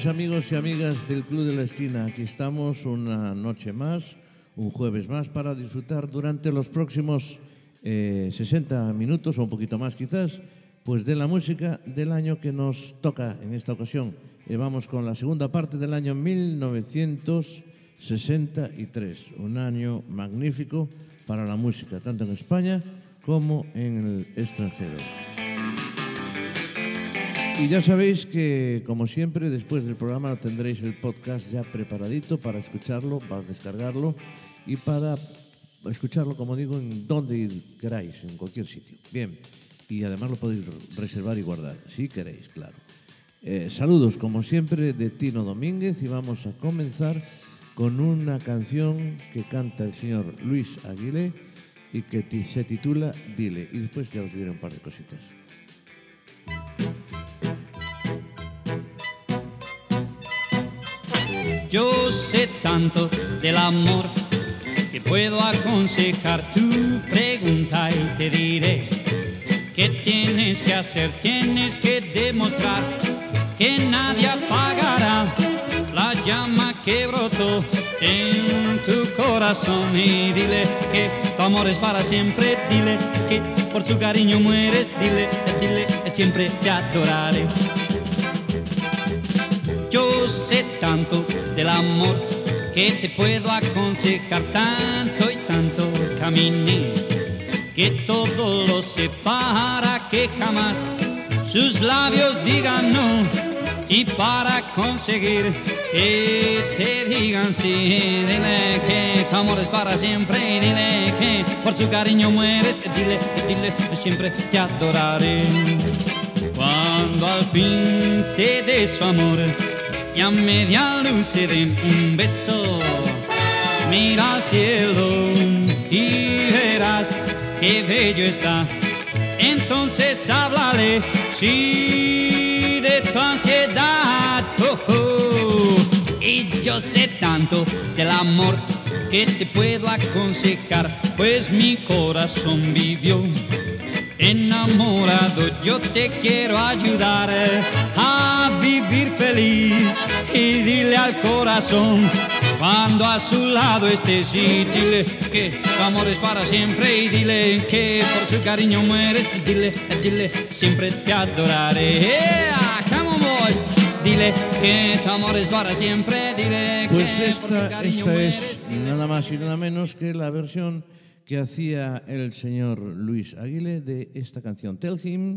noches amigos y amigas del Club de la Esquina. Aquí estamos una noche más, un jueves más para disfrutar durante los próximos eh, 60 minutos o un poquito más quizás, pues de la música del año que nos toca en esta ocasión. Eh, vamos con la segunda parte del año 1963, un año magnífico para la música, tanto en España como en el extranjero. Y ya sabéis que, como siempre, después del programa tendréis el podcast ya preparadito para escucharlo, para descargarlo y para escucharlo, como digo, en donde queráis, en cualquier sitio. Bien, y además lo podéis reservar y guardar, si queréis, claro. Eh, saludos, como siempre, de Tino Domínguez y vamos a comenzar con una canción que canta el señor Luis Aguilé y que se titula Dile. Y después ya os diré un par de cositas. Yo sé tanto del amor que puedo aconsejar tu pregunta y te diré que tienes que hacer, tienes que demostrar que nadie apagará la llama que brotó en tu corazón y dile que tu amor es para siempre, dile que por su cariño mueres, dile, dile siempre te adoraré. Tanto del amor que te puedo aconsejar tanto y tanto caminé que todo lo sé para que jamás sus labios digan no. Y para conseguir que te digan sí dile que tu amor es para siempre y dile que por su cariño mueres dile dile siempre te adoraré. Cuando al fin te dé su amor y a media luz se den un beso. Mira al cielo y verás qué bello está. Entonces háblale, sí, de tu ansiedad. Oh. Y yo sé tanto del amor que te puedo aconsejar, pues mi corazón vivió enamorado. Yo te quiero ayudar a vivir feliz y dile al corazón cuando a su lado estés y dile que tu amor es para siempre y dile que por su cariño mueres. Dile, dile, siempre te adoraré. Yeah, come on, boys. Dile que tu amor es para siempre. Dile Pues que por su esta, cariño esta mueres. es nada más y nada menos que la versión que hacía el señor Luis Aguilé de esta canción. Tell him.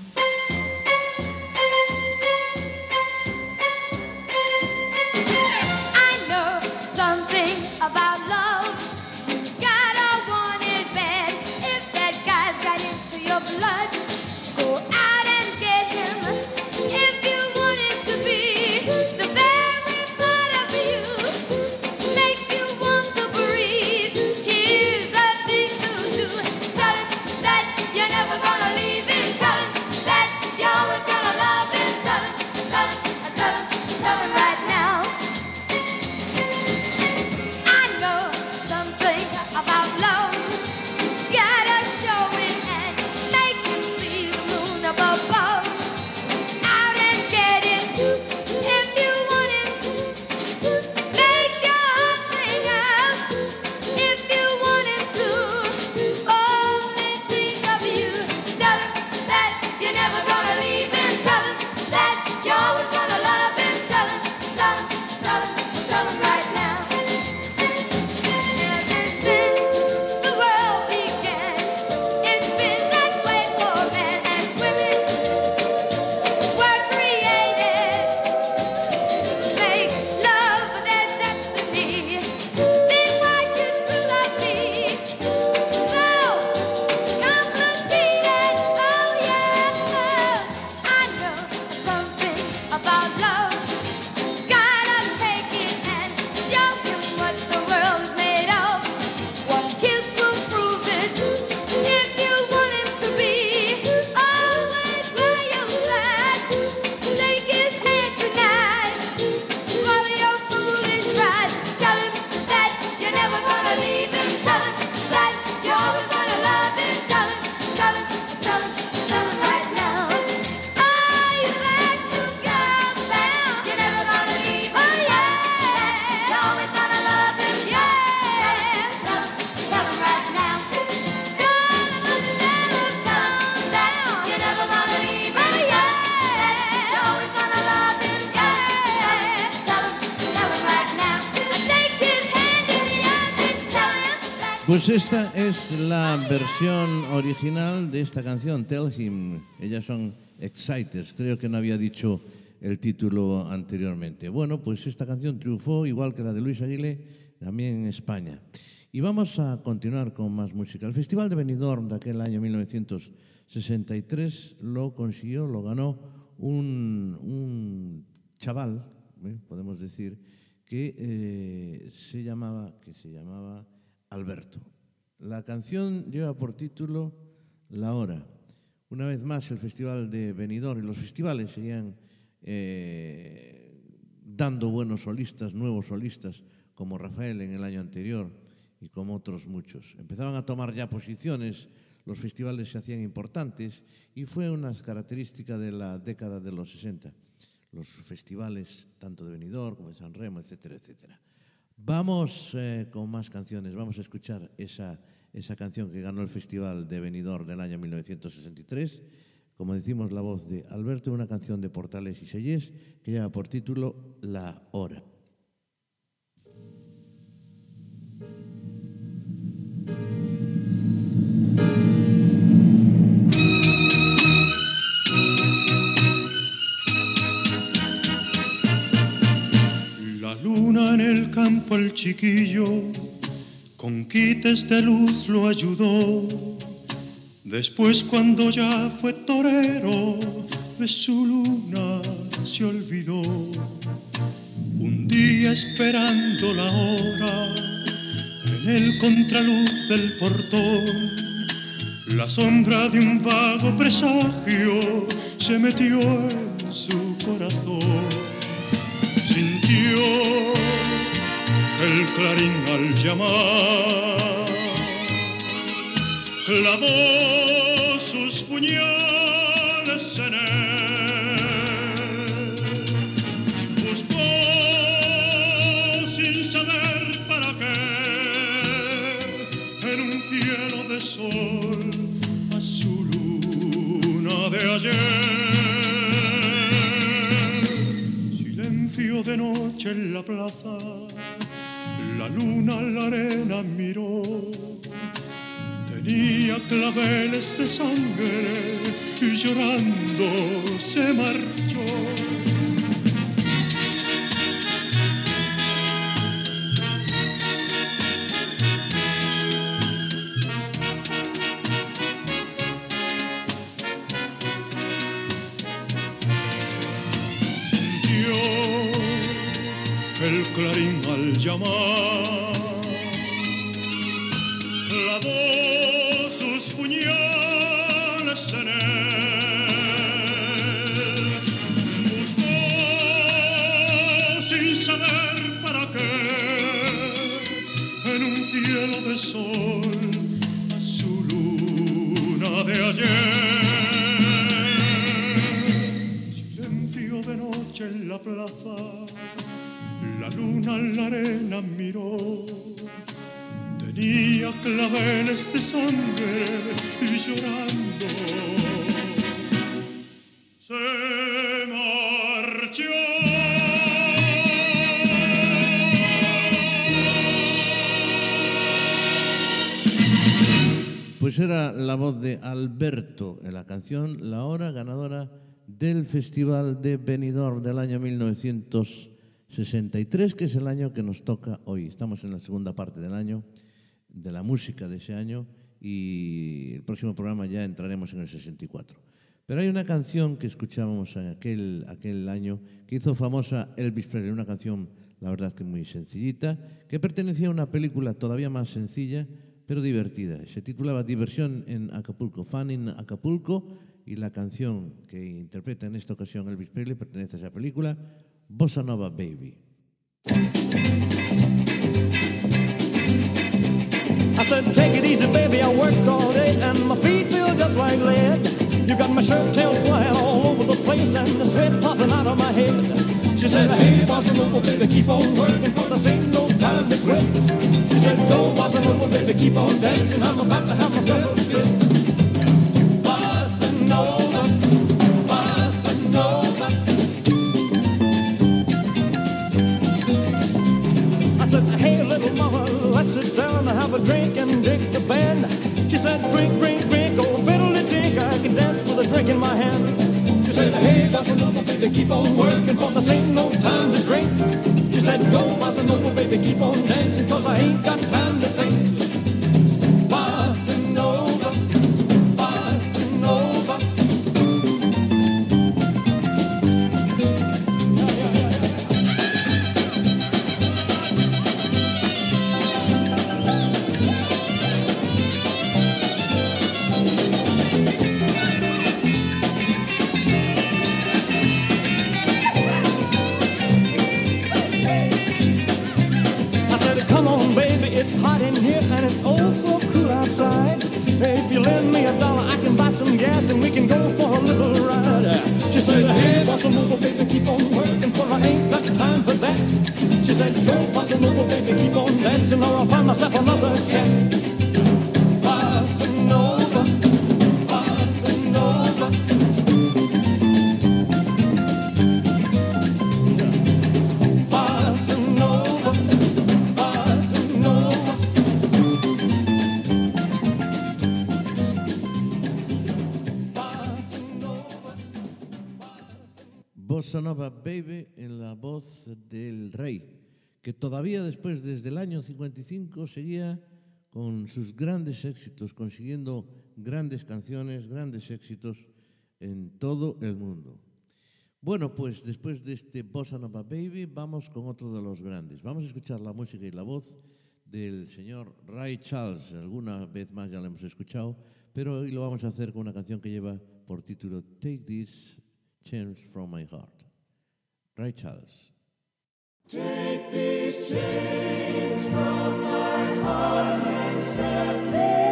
Esta canción, Tell Him. Ellas son Exciters, creo que no había dicho el título anteriormente. Bueno, pues esta canción triunfó igual que la de Luis Aguilé, también en España. Y vamos a continuar con más música. El Festival de Benidorm de aquel año 1963 lo consiguió, lo ganó un, chaval, ¿eh? podemos decir, que eh, se llamaba, que se llamaba Alberto. La canción lleva por título La Hora. Una vez más, el Festival de Benidorm y los festivales seguían eh, dando buenos solistas, nuevos solistas, como Rafael en el año anterior y como otros muchos. Empezaban a tomar ya posiciones, los festivales se hacían importantes y fue una característica de la década de los 60. Los festivales, tanto de Benidorm como de San Remo, etcétera, etcétera. Vamos eh, con más canciones, vamos a escuchar esa, esa canción que ganó el Festival de Benidorm del año 1963. Como decimos, la voz de Alberto, una canción de Portales y Sellés que lleva por título La Hora. La luna en el campo el chiquillo con quites de luz lo ayudó. Después cuando ya fue torero de su luna se olvidó. Un día esperando la hora en el contraluz del portón, la sombra de un vago presagio se metió en su corazón. Sintió el clarín al llamar clavó sus puñales en él. Buscó sin saber para qué en un cielo de sol a su luna de ayer. Silencio de noche en la plaza, la luna la arena miró. Tenía claveles de sangre y llorando se marchó. Del Festival de Benidorm del año 1963, que es el año que nos toca hoy. Estamos en la segunda parte del año, de la música de ese año, y el próximo programa ya entraremos en el 64. Pero hay una canción que escuchábamos en aquel, aquel año que hizo famosa Elvis Presley, una canción, la verdad que muy sencillita, que pertenecía a una película todavía más sencilla, pero divertida. Se titulaba Diversión en Acapulco, Fun in Acapulco, y la canción que interpreta en esta ocasión Elvis Presley pertenece a esa película, Bossa Nova Baby. I said, take it easy, baby. I worked all day and my feet feel just like lead. You got my shirt tails flying all over the place and the sweat popping out of my head. She said, hey, bossa nova, baby, keep on working for this ain't no time to quit. She said, go, bossa nova, baby, keep on dancing. I'm about to have myself a fit. Have a drink and drink the band. She said, drink, drink, drink, oh fiddly drink, I can dance with a drink in my hand. She said, hey, bossa nova, baby, keep on working, for this ain't no time to drink. She said, go, bossa nova, baby, keep on dancing, cause I ain't got time myself another cat. Bossa nova, bossa nova. Bossa nova, bossa nova. Bossa Nova Baby en la voz del rey, que todavía después, desde el año 55, seguía con sus grandes éxitos, consiguiendo grandes canciones, grandes éxitos en todo el mundo. Bueno, pues después de este Bossa Nova Baby, vamos con otro de los grandes. Vamos a escuchar la música y la voz del señor Ray Charles. Alguna vez más ya lo hemos escuchado, pero hoy lo vamos a hacer con una canción que lleva por título Take This Chains from My Heart. Ray Charles. Take these chains from my heart and set me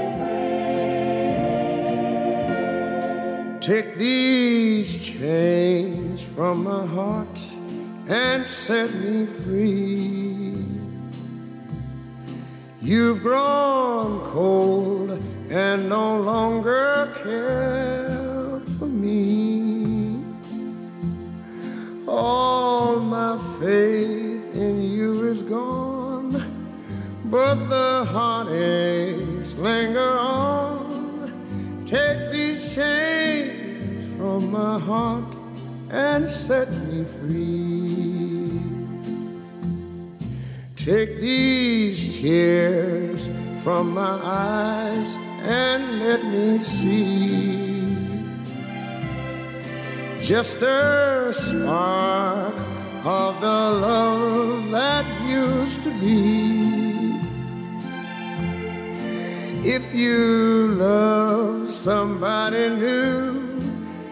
free. Take these chains from my heart and set me free. You've grown cold and no longer care All my faith in you is gone, but the heartaches linger on. Take these chains from my heart and set me free. Take these tears from my eyes and let me see just a spark of the love that used to be. If you love somebody new,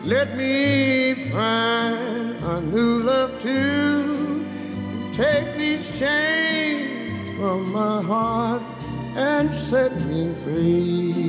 let me find a new love too. Take these chains from my heart and set me free.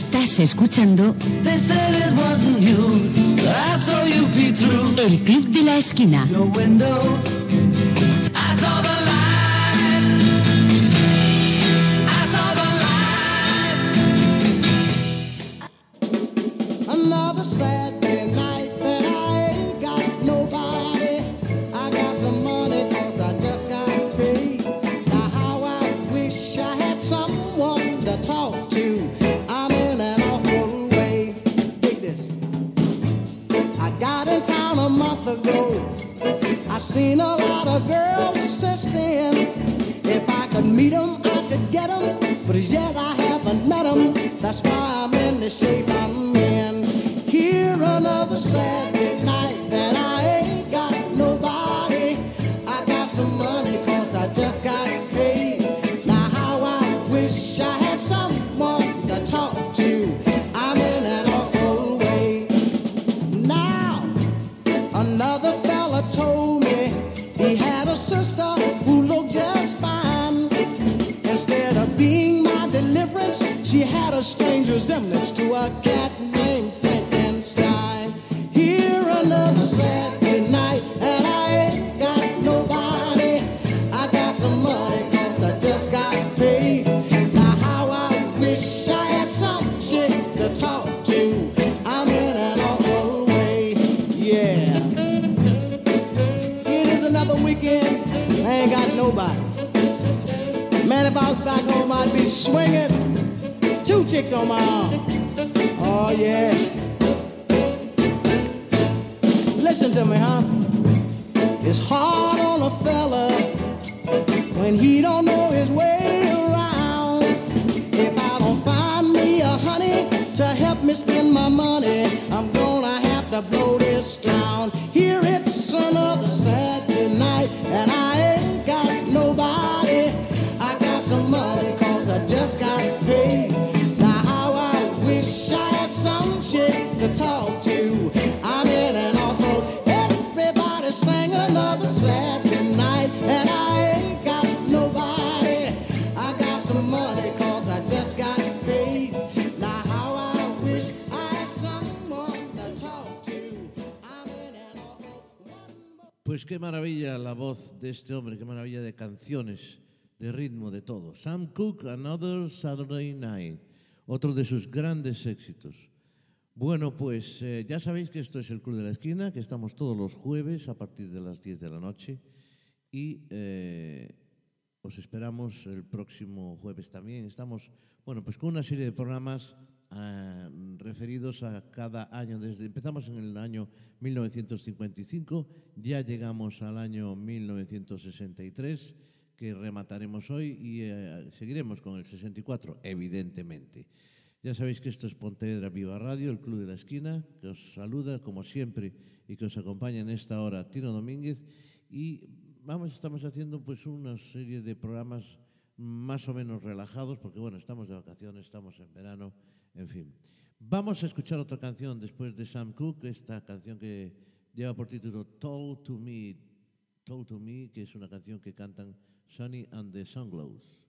Estás escuchando El Club de la Esquina. De este hombre, qué maravilla de canciones, de ritmo, de todo. Sam Cooke, Another Saturday Night, otro de sus grandes éxitos. Bueno, pues eh, ya sabéis que esto es el Club de la Esquina, que estamos todos los jueves a partir de las 10 de la noche y eh, os esperamos el próximo jueves también. Estamos, bueno, pues con una serie de programas ah, referidos a cada año. Desde empezamos en el año 1955, ya llegamos al año 1963, que remataremos hoy y eh, seguiremos con el 64, evidentemente. Ya sabéis que esto es Pontevedra Viva Radio, el Club de la Esquina, que os saluda como siempre y que os acompaña en esta hora Tino Domínguez y vamos, estamos haciendo pues una serie de programas más o menos relajados porque bueno, estamos de vacaciones, estamos en verano, en fin. Vamos a escuchar otra canción después de Sam Cooke, esta canción que lleva por título Told to Me, Told to Me, que es una canción que cantan Sonny and the Sunglows.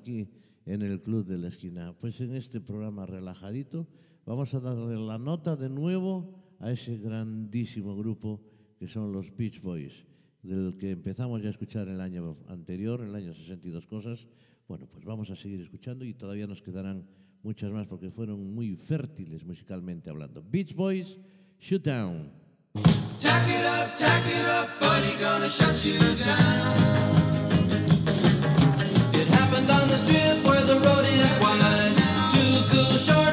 Aquí en el Club de la Esquina? Pues en este programa relajadito vamos a darle la nota de nuevo a ese grandísimo grupo que son los Beach Boys, del que empezamos ya a escuchar el año anterior, el año 62 cosas. Bueno, pues vamos a seguir escuchando y todavía nos quedarán muchas más porque fueron muy fértiles musicalmente hablando. Beach Boys, Shoot Down. Tack it up, tack it up, buddy, gonna shut you down. On the strip where the road is wide. Two cool shorts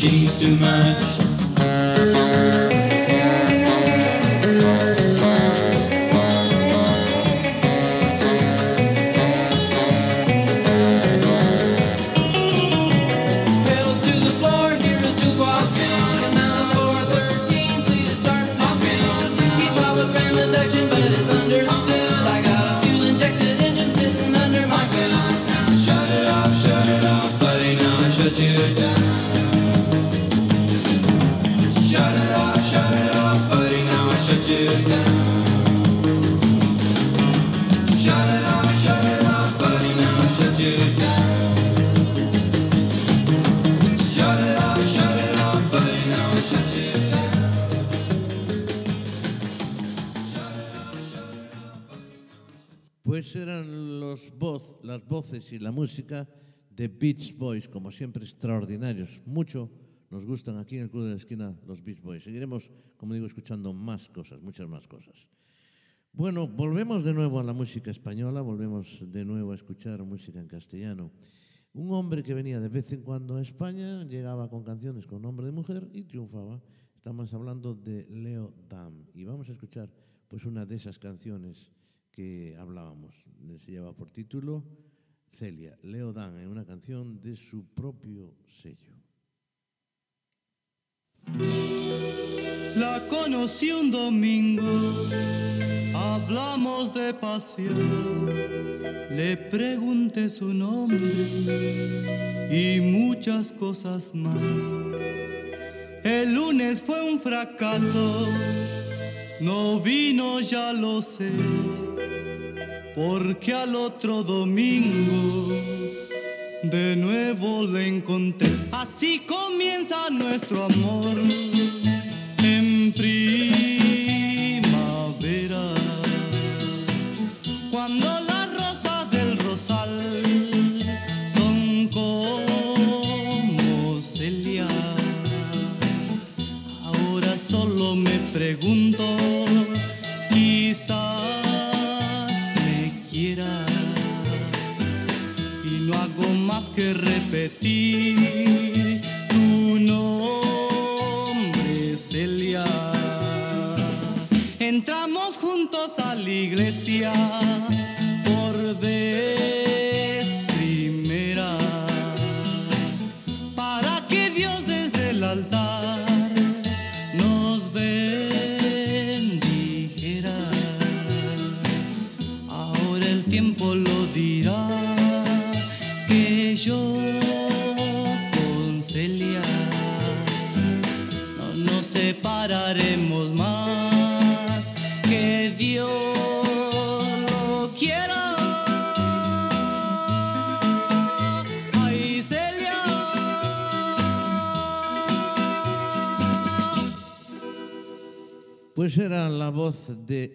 she's too much. Y la música de Beach Boys, como siempre extraordinarios. Mucho nos gustan aquí en el Club de la Esquina los Beach Boys. Seguiremos, como digo, escuchando más cosas, muchas más cosas. Bueno, volvemos de nuevo a la música española, volvemos de nuevo a escuchar música en castellano. Un hombre que venía de vez en cuando a España, llegaba con canciones con nombre de mujer y triunfaba. Estamos hablando de Leo Dam y vamos a escuchar pues una de esas canciones que hablábamos. Se lleva por título Celia, Leo Dan, en una canción de su propio sello. La conocí un domingo, hablamos de pasión, le pregunté su nombre y muchas cosas más. El lunes fue un fracaso, no vino ya lo sé, porque al otro domingo de nuevo le encontré. Así comienza nuestro amor en primavera.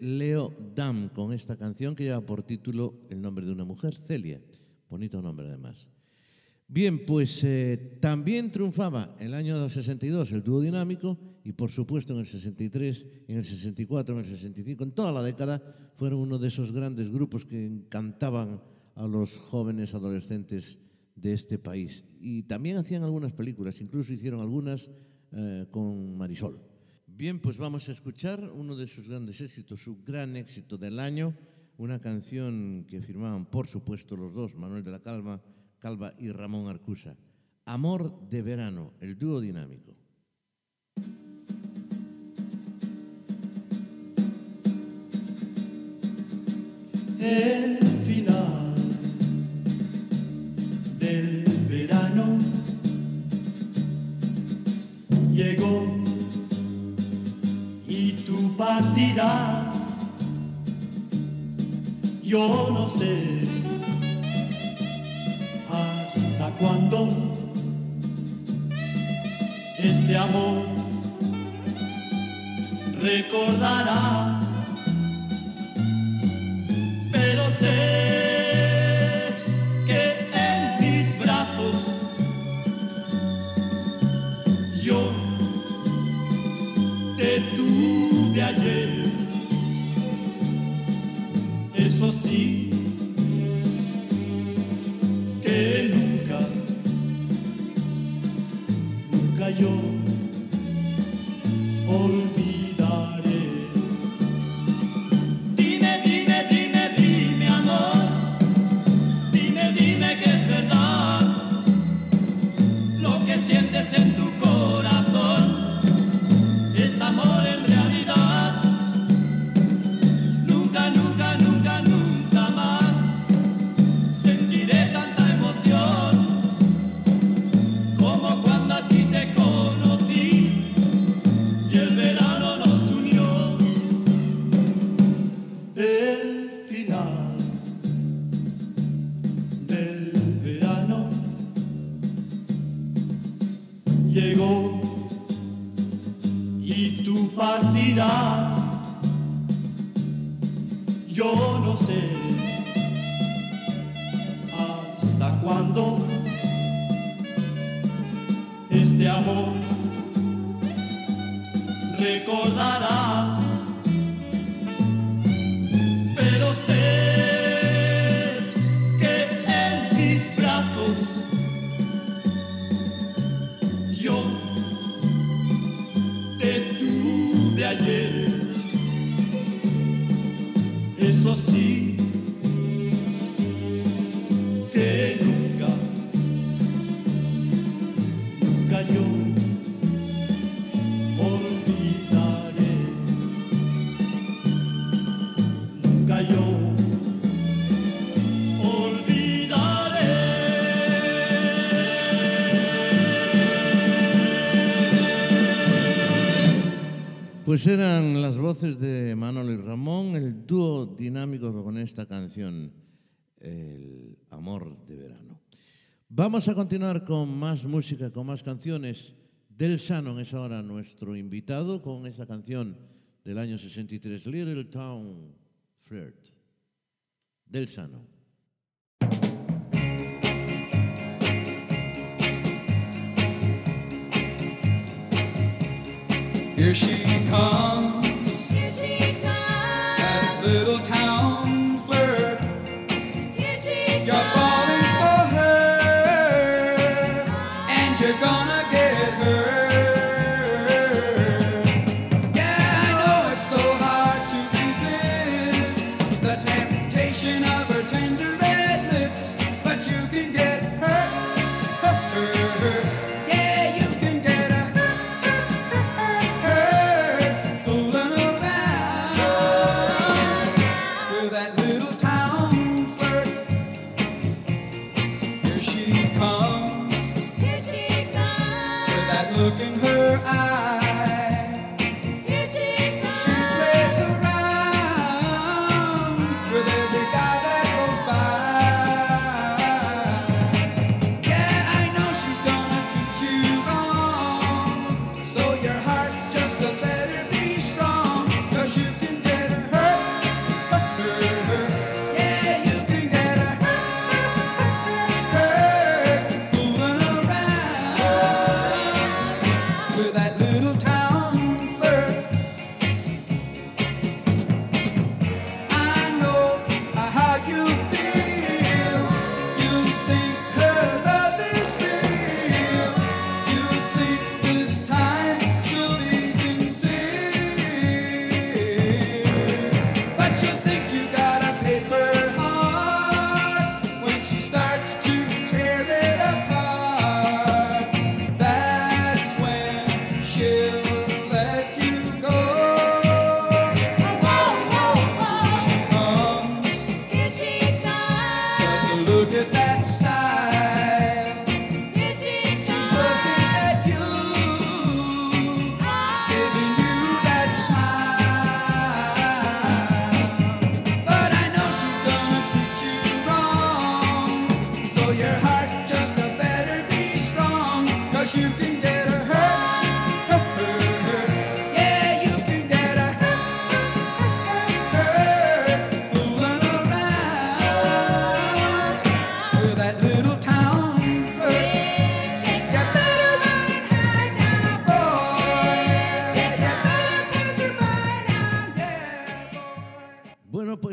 Leo Dam con esta canción que lleva por título el nombre de una mujer, Celia. Bonito nombre además. Bien, pues eh, también triunfaba el año 62 el dúo dinámico y por supuesto en el 63, en el 64, en el 65, en toda la década fueron uno de esos grandes grupos que encantaban a los jóvenes adolescentes de este país. Y también hacían algunas películas, incluso hicieron algunas eh, con Marisol. Bien, pues vamos a escuchar uno de sus grandes éxitos, su gran éxito del año, una canción que firmaban, por supuesto, los dos, Manuel de la Calva, y Ramón Arcusa. Amor de verano, el dúo dinámico. Yo recordarás pero sé que en mis brazos yo te tuve ayer. Eso sí, Pues eran las voces de Manolo y Ramón, el dúo dinámico con esta canción, El amor de verano. Vamos a continuar con más música, con más canciones. Del Shannon es ahora nuestro invitado con esa canción del año 63, Little Town Flirt. Del Shannon. Here she comes, Here she comes. that little town looking her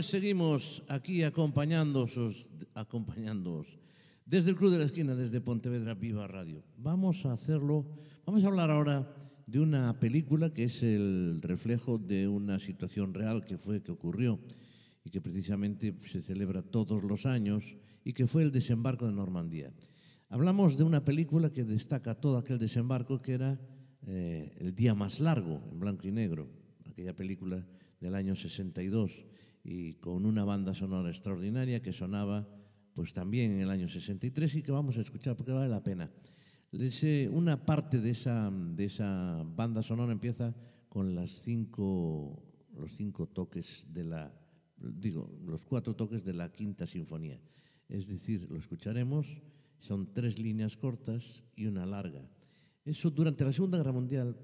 Seguimos aquí acompañándoos, acompañándoos desde el Club de la Esquina, desde Pontevedra Viva Radio. Vamos a hacerlo, vamos a hablar ahora de una película que es el reflejo de una situación real que fue, que ocurrió y que precisamente se celebra todos los años y que fue el desembarco de Normandía. Hablamos de una película que destaca todo aquel desembarco que era eh, El día más largo, en blanco y negro, aquella película del año 62 y con una banda sonora extraordinaria que sonaba pues también en el año 63 y que vamos a escuchar porque vale la pena. Ese- una parte de esa, de esa banda sonora empieza con las cinco, los cinco toques de la, digo, los cuatro toques de la quinta sinfonía. Es decir, lo escucharemos, son tres líneas cortas y una larga. Eso durante la Segunda Guerra Mundial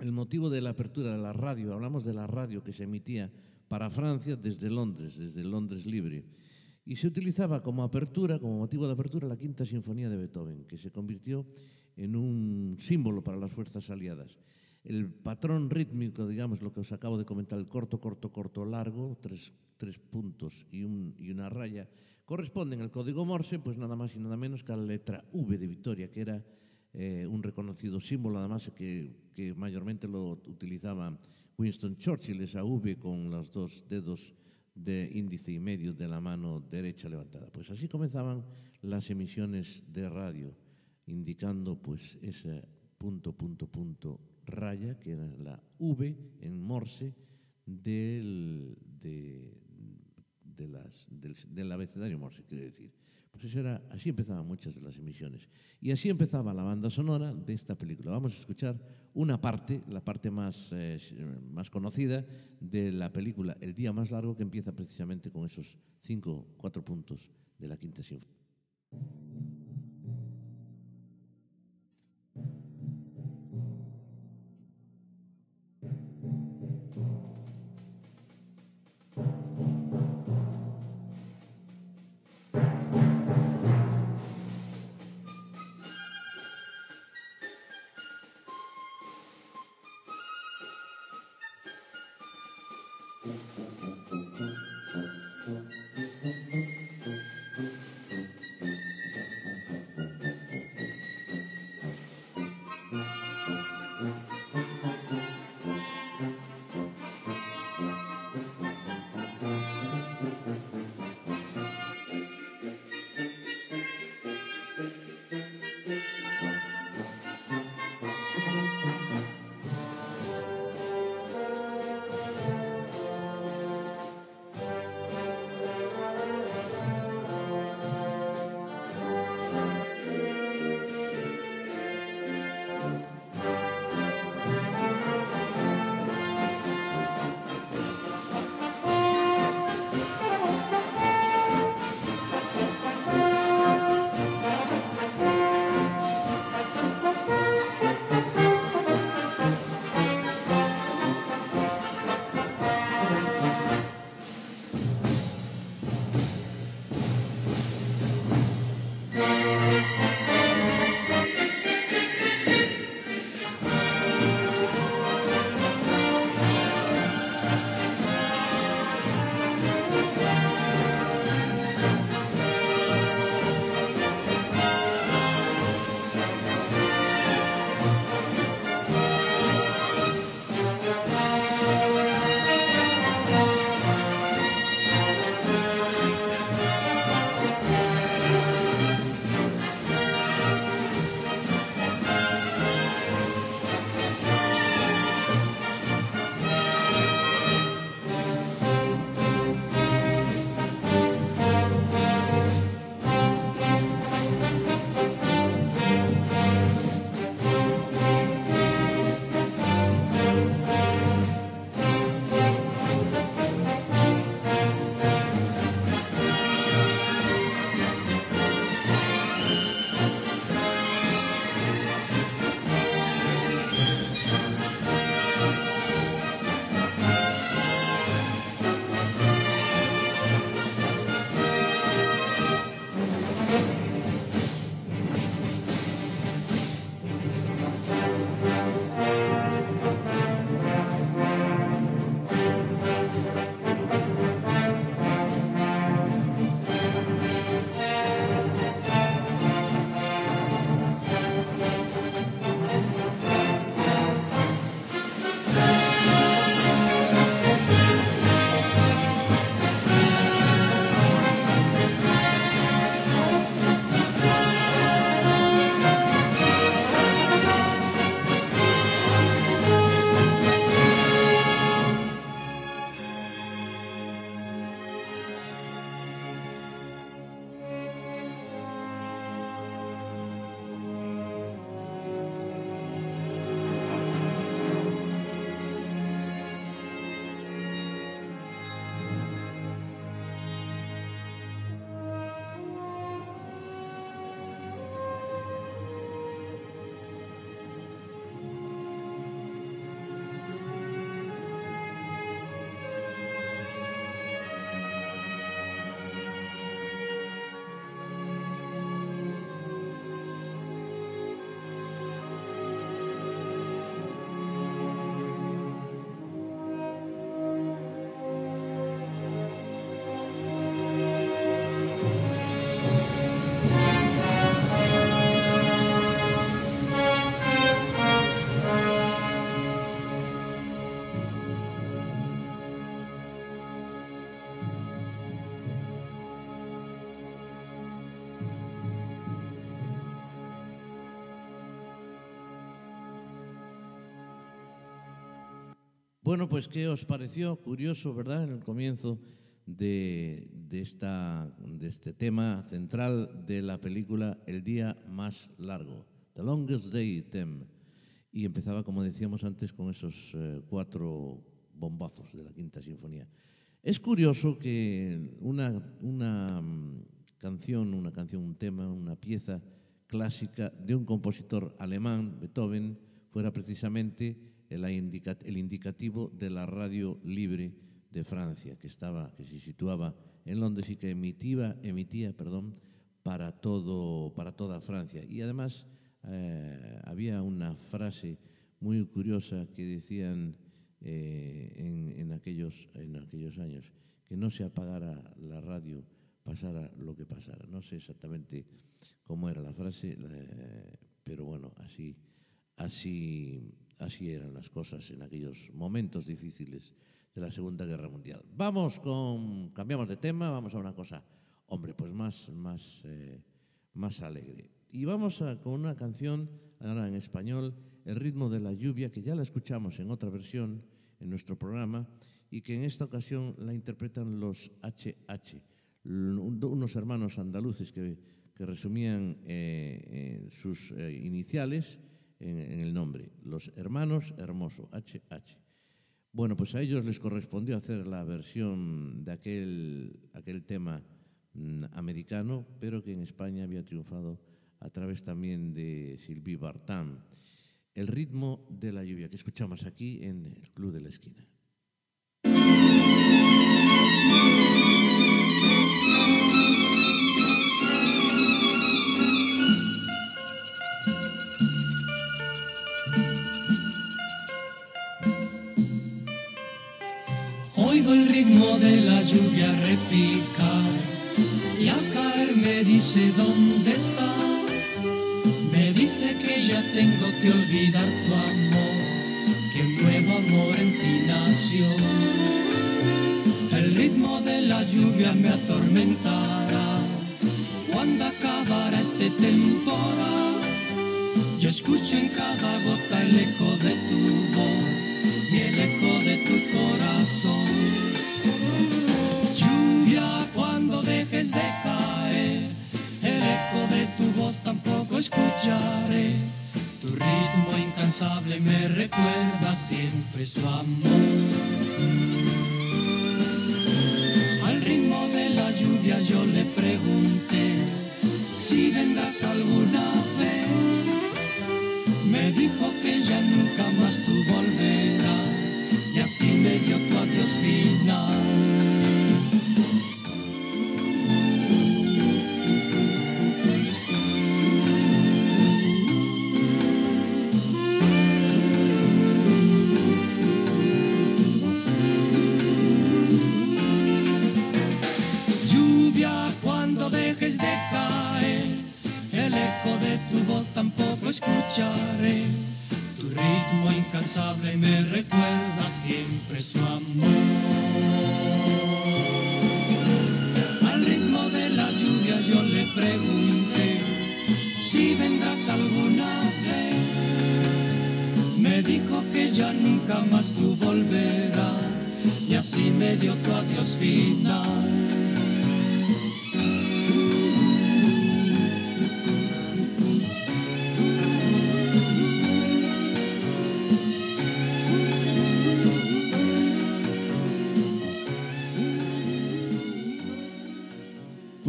el motivo de la apertura de la radio, hablamos de la radio que se emitía para Francia desde Londres, desde Londres libre. Y se utilizaba como apertura, como motivo de apertura, la Quinta Sinfonía de Beethoven, que se convirtió en un símbolo para las fuerzas aliadas. El patrón rítmico, digamos, lo que os acabo de comentar, el corto, corto, corto, largo, tres, tres puntos y, un, y una raya, corresponden al código Morse, pues nada más y nada menos que a la letra V de Victoria, que era eh, un reconocido símbolo, además que, que mayormente lo utilizaban Winston Churchill, esa V con los dos dedos de índice y medio de la mano derecha levantada. Pues así comenzaban las emisiones de radio, indicando pues ese punto, punto, punto, raya, que era la V en Morse del, de, las, del, del abecedario Morse, quiere decir. Pues era, así empezaban muchas de las emisiones. Y así empezaba la banda sonora de esta película. Vamos a escuchar una parte, la parte más, eh, más conocida de la película El día más largo, que empieza precisamente con esos cinco, cuatro puntos de la quinta sinfonía. Bueno, pues ¿qué os pareció curioso, verdad, en el comienzo de, de esta, de este tema central de la película El día más largo, The Longest Day, Tem. Y empezaba, como decíamos antes, con esos eh, cuatro bombazos de la Quinta Sinfonía. Es curioso que una, una mm, canción, una canción, un tema, una pieza clásica de un compositor alemán, Beethoven, fuera precisamente el, indica- el indicativo de la radio libre de Francia, que, estaba, que se situaba en Londres y que emitía, emitía perdón, para, todo, para toda Francia. Y además eh, había una frase muy curiosa que decían eh, en, en aquellos, en aquellos años, que no se apagara la radio, pasara lo que pasara. No sé exactamente cómo era la frase, eh, pero bueno, así, así, así eran las cosas en aquellos momentos difíciles de la Segunda Guerra Mundial. Vamos con, cambiamos de tema, vamos a una cosa, hombre, pues más, más, eh, más alegre. Y vamos a- con una canción, ahora en español, El ritmo de la lluvia, que ya la escuchamos en otra versión en nuestro programa y que en esta ocasión la interpretan los HH, unos hermanos andaluces que, que resumían eh, eh, sus eh, iniciales en, el nombre, los hermanos Hermoso, HH. Bueno, pues a ellos les correspondió hacer la versión de aquel, aquel tema mm, americano, pero que en España había triunfado a través también de Sylvie Vartan. El ritmo de la lluvia que escuchamos aquí en el Club de la Esquina. Ritmo de la lluvia repicar y al caer me dice dónde está. Me dice que ya tengo que olvidar tu amor, que un nuevo amor en ti nació. El ritmo de la lluvia me atormentará cuando acabará este temporal. Yo escucho en cada gota el eco de tu incansable me recuerda siempre su amor. Al ritmo de la lluvia yo le pregunté si vendrás alguna vez. Me dijo que ya nunca más tú volverás y así me dio tu adiós final.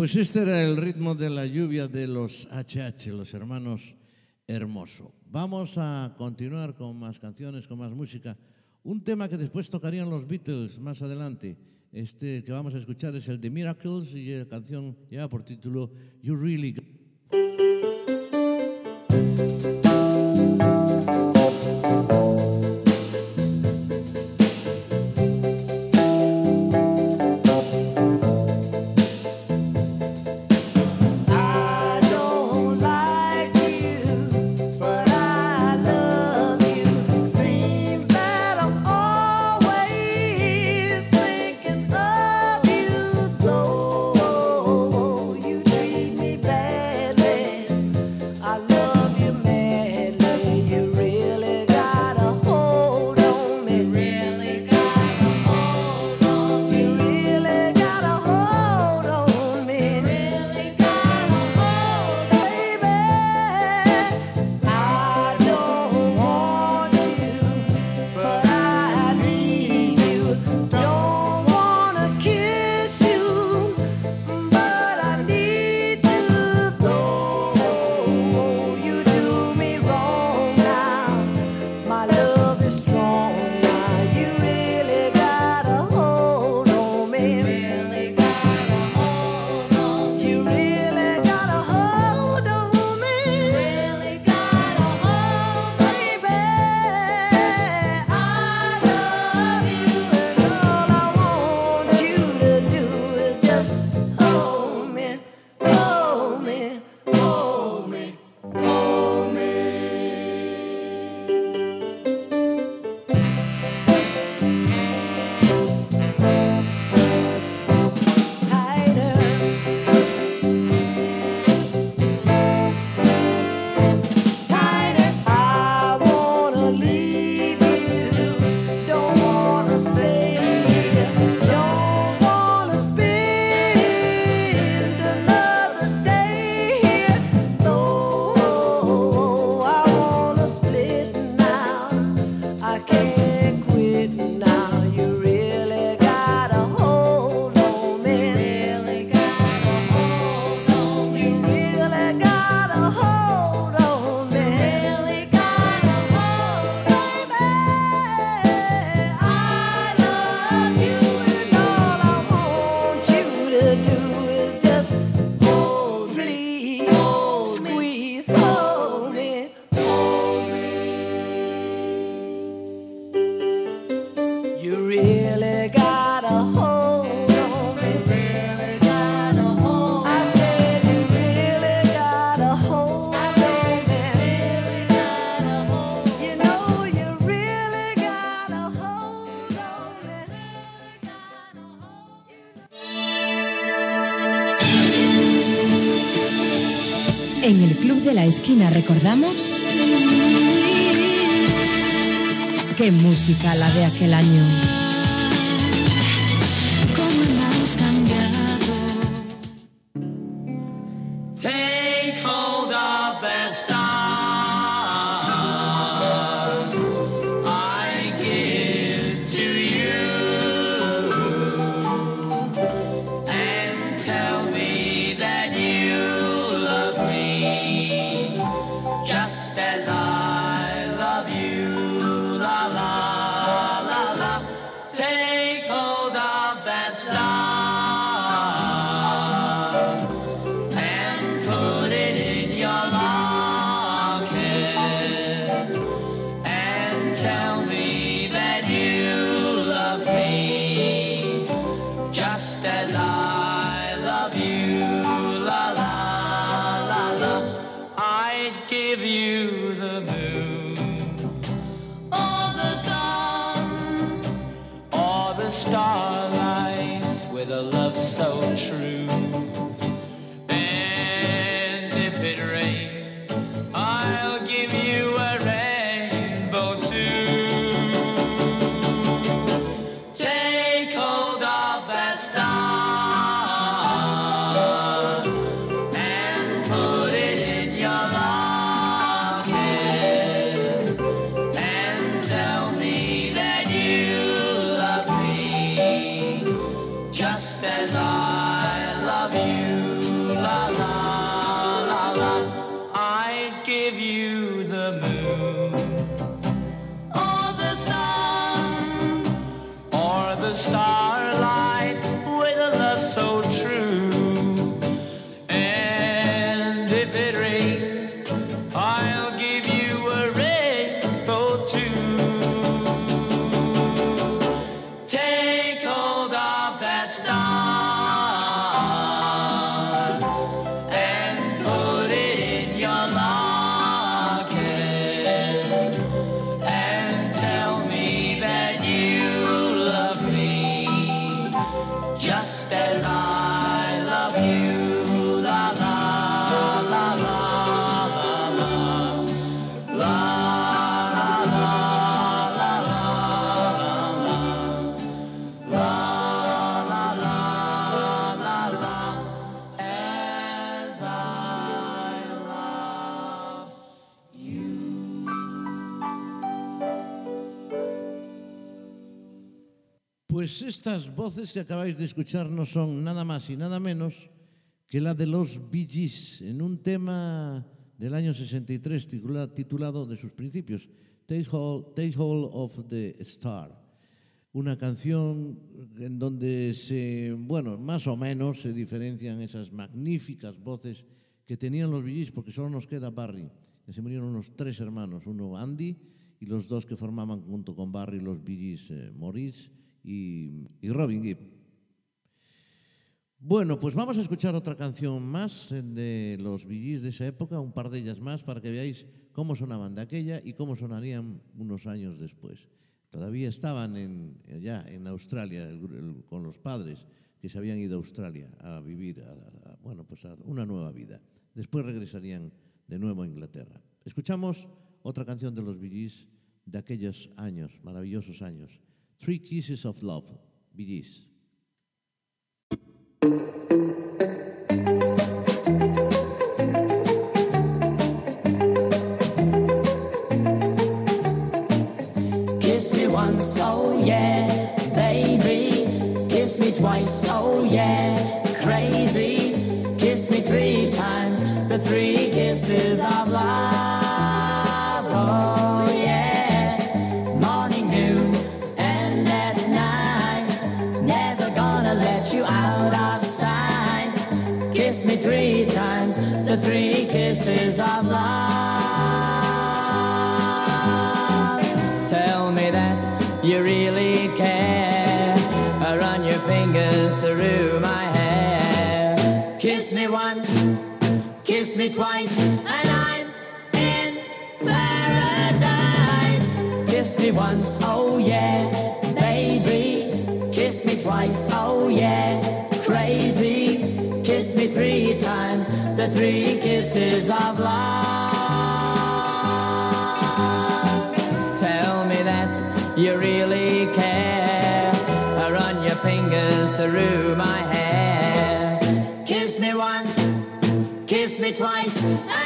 Pues este era el ritmo de la lluvia de los HH, los hermanos Hermoso. Vamos a continuar con más canciones, con más música. Un tema que después tocarían los Beatles más adelante. Este que vamos a escuchar es el de Miracles y la canción lleva por título You Really Esquina recordamos qué música la de aquel año. You. Voces que acabáis de escuchar no son nada más y nada menos que la de los Bee Gees en un tema del año 63 titula- titulado de sus principios, Take Hold, of the Star. Una canción en donde se, bueno, más o menos se diferencian esas magníficas voces que tenían los Bee Gees, porque solo nos queda Barry. Que se murieron unos tres hermanos, uno Andy y los dos que formaban junto con Barry los Bee Gees, eh, y, Robin Gibb. Bueno, pues vamos a escuchar otra canción más de los Gees de esa época, un par de ellas más, para que veáis cómo sonaban de aquella y cómo sonarían unos años después. Todavía estaban ya en Australia con los padres que se habían ido a Australia a vivir, a- a- bueno, pues a una nueva vida. Después regresarían de nuevo a Inglaterra. Escuchamos otra canción de los Gees de aquellos años, maravillosos años. Three Kisses of Love, Bee Gees. Kiss me once, oh yeah, baby. Kiss me twice, oh yeah, crazy. Kiss me three times, the three kisses of me twice, and I'm in paradise. Kiss me once, oh yeah, baby. Kiss me twice, oh yeah, crazy. Kiss me three times, the three kisses of love. Tell me that you really care. I run your fingers through twice.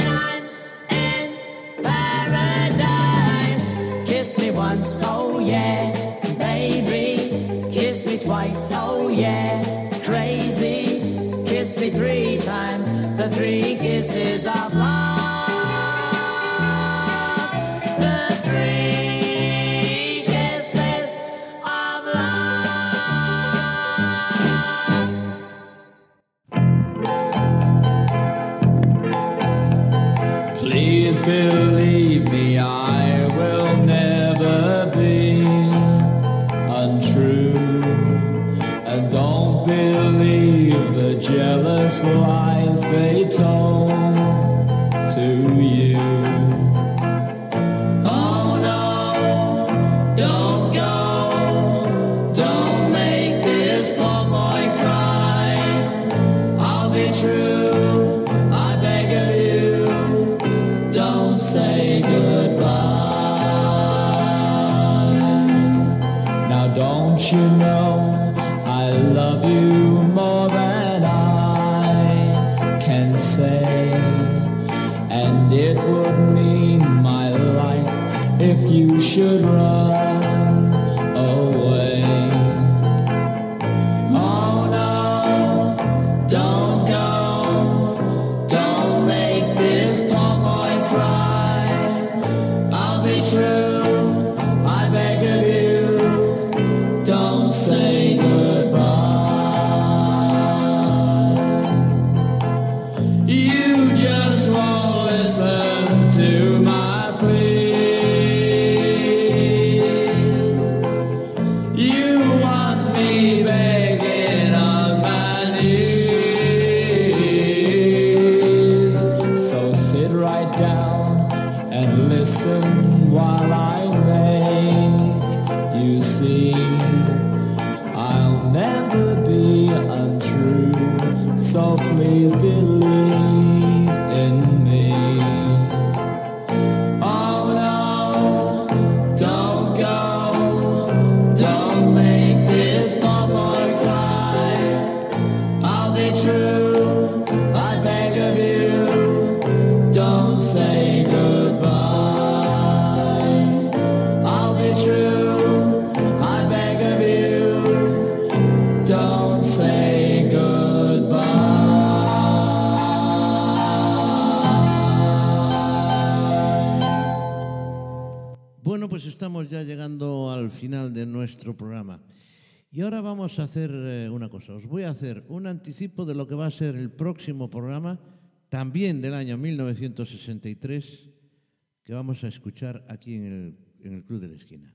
nuestro programa. Y ahora vamos a hacer eh, una cosa. Os voy a hacer un anticipo de lo que va a ser el próximo programa, también del año 1963, que vamos a escuchar aquí en el, en el Club de la Esquina.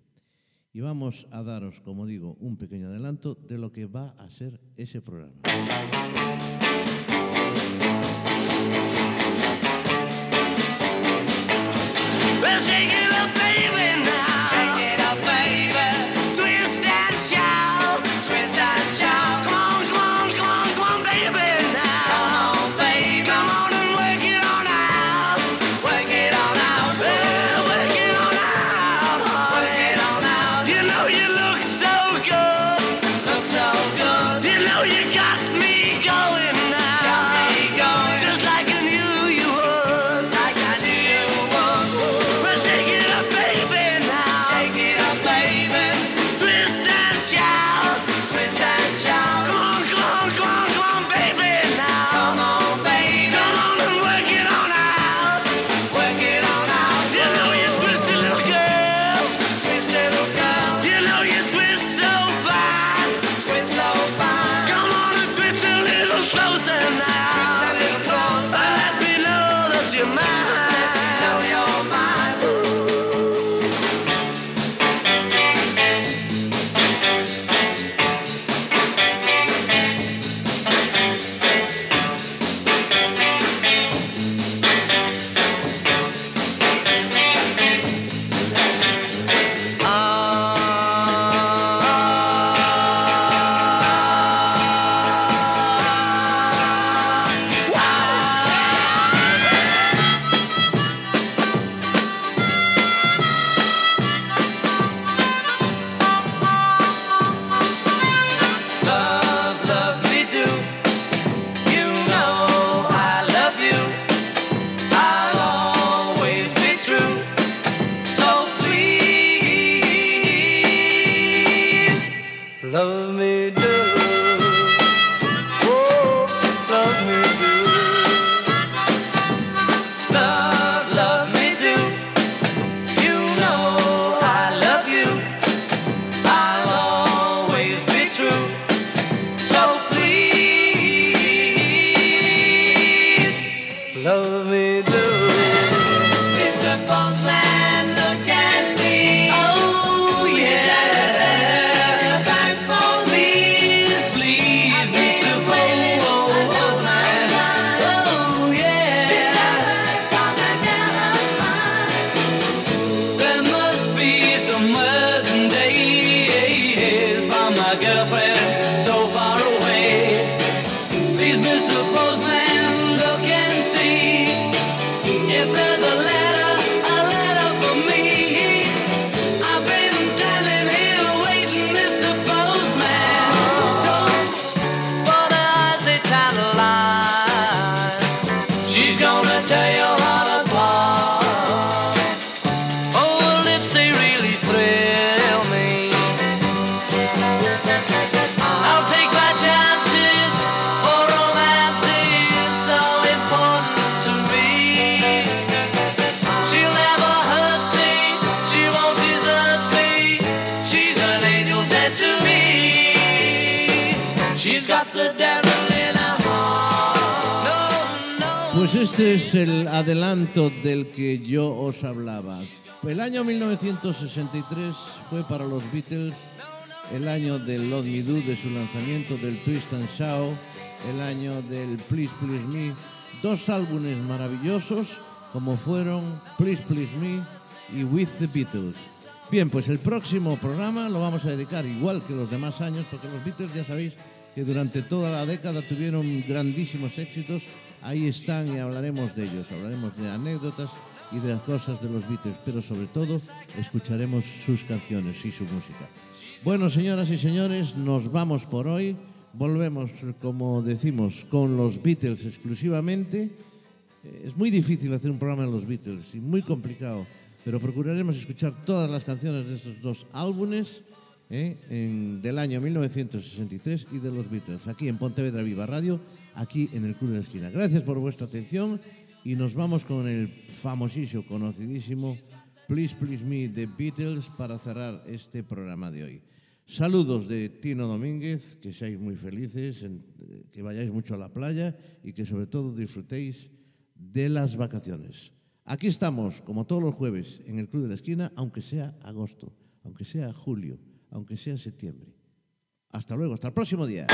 Y vamos a daros, como digo, un pequeño adelanto de lo que va a ser ese programa. We'll shake up, baby, now. Este es el adelanto del que yo os hablaba. El año 1963 fue para los Beatles el año del Love Me Do, de su lanzamiento del Twist and Shout, el año del Please Please Me, dos álbumes maravillosos como fueron Please Please Me y With the Beatles. Bien, pues el próximo programa lo vamos a dedicar igual que los demás años, porque los Beatles ya sabéis que durante toda la década tuvieron grandísimos éxitos. Ahí están y hablaremos de ellos, hablaremos de anécdotas y de las cosas de los Beatles, pero sobre todo escucharemos sus canciones y su música. Bueno, señoras y señores, nos vamos por hoy. Volvemos, como decimos, con los Beatles exclusivamente. Eh, Es muy difícil hacer un programa de los Beatles y muy complicado, pero procuraremos escuchar todas las canciones de estos dos álbumes eh, en- del año 1963 y de los Beatles, aquí en Pontevedra Viva Radio, aquí en el Club de la Esquina. Gracias por vuestra atención y nos vamos con el famosísimo, conocidísimo Please Please Me de Beatles para cerrar este programa de hoy. Saludos de Tino Domínguez, que seáis muy felices, eh, que vayáis mucho a la playa y que sobre todo disfrutéis de las vacaciones. Aquí estamos, como todos los jueves, en el Club de la Esquina, aunque sea agosto, aunque sea julio, aunque sea septiembre. Hasta luego, hasta el próximo día.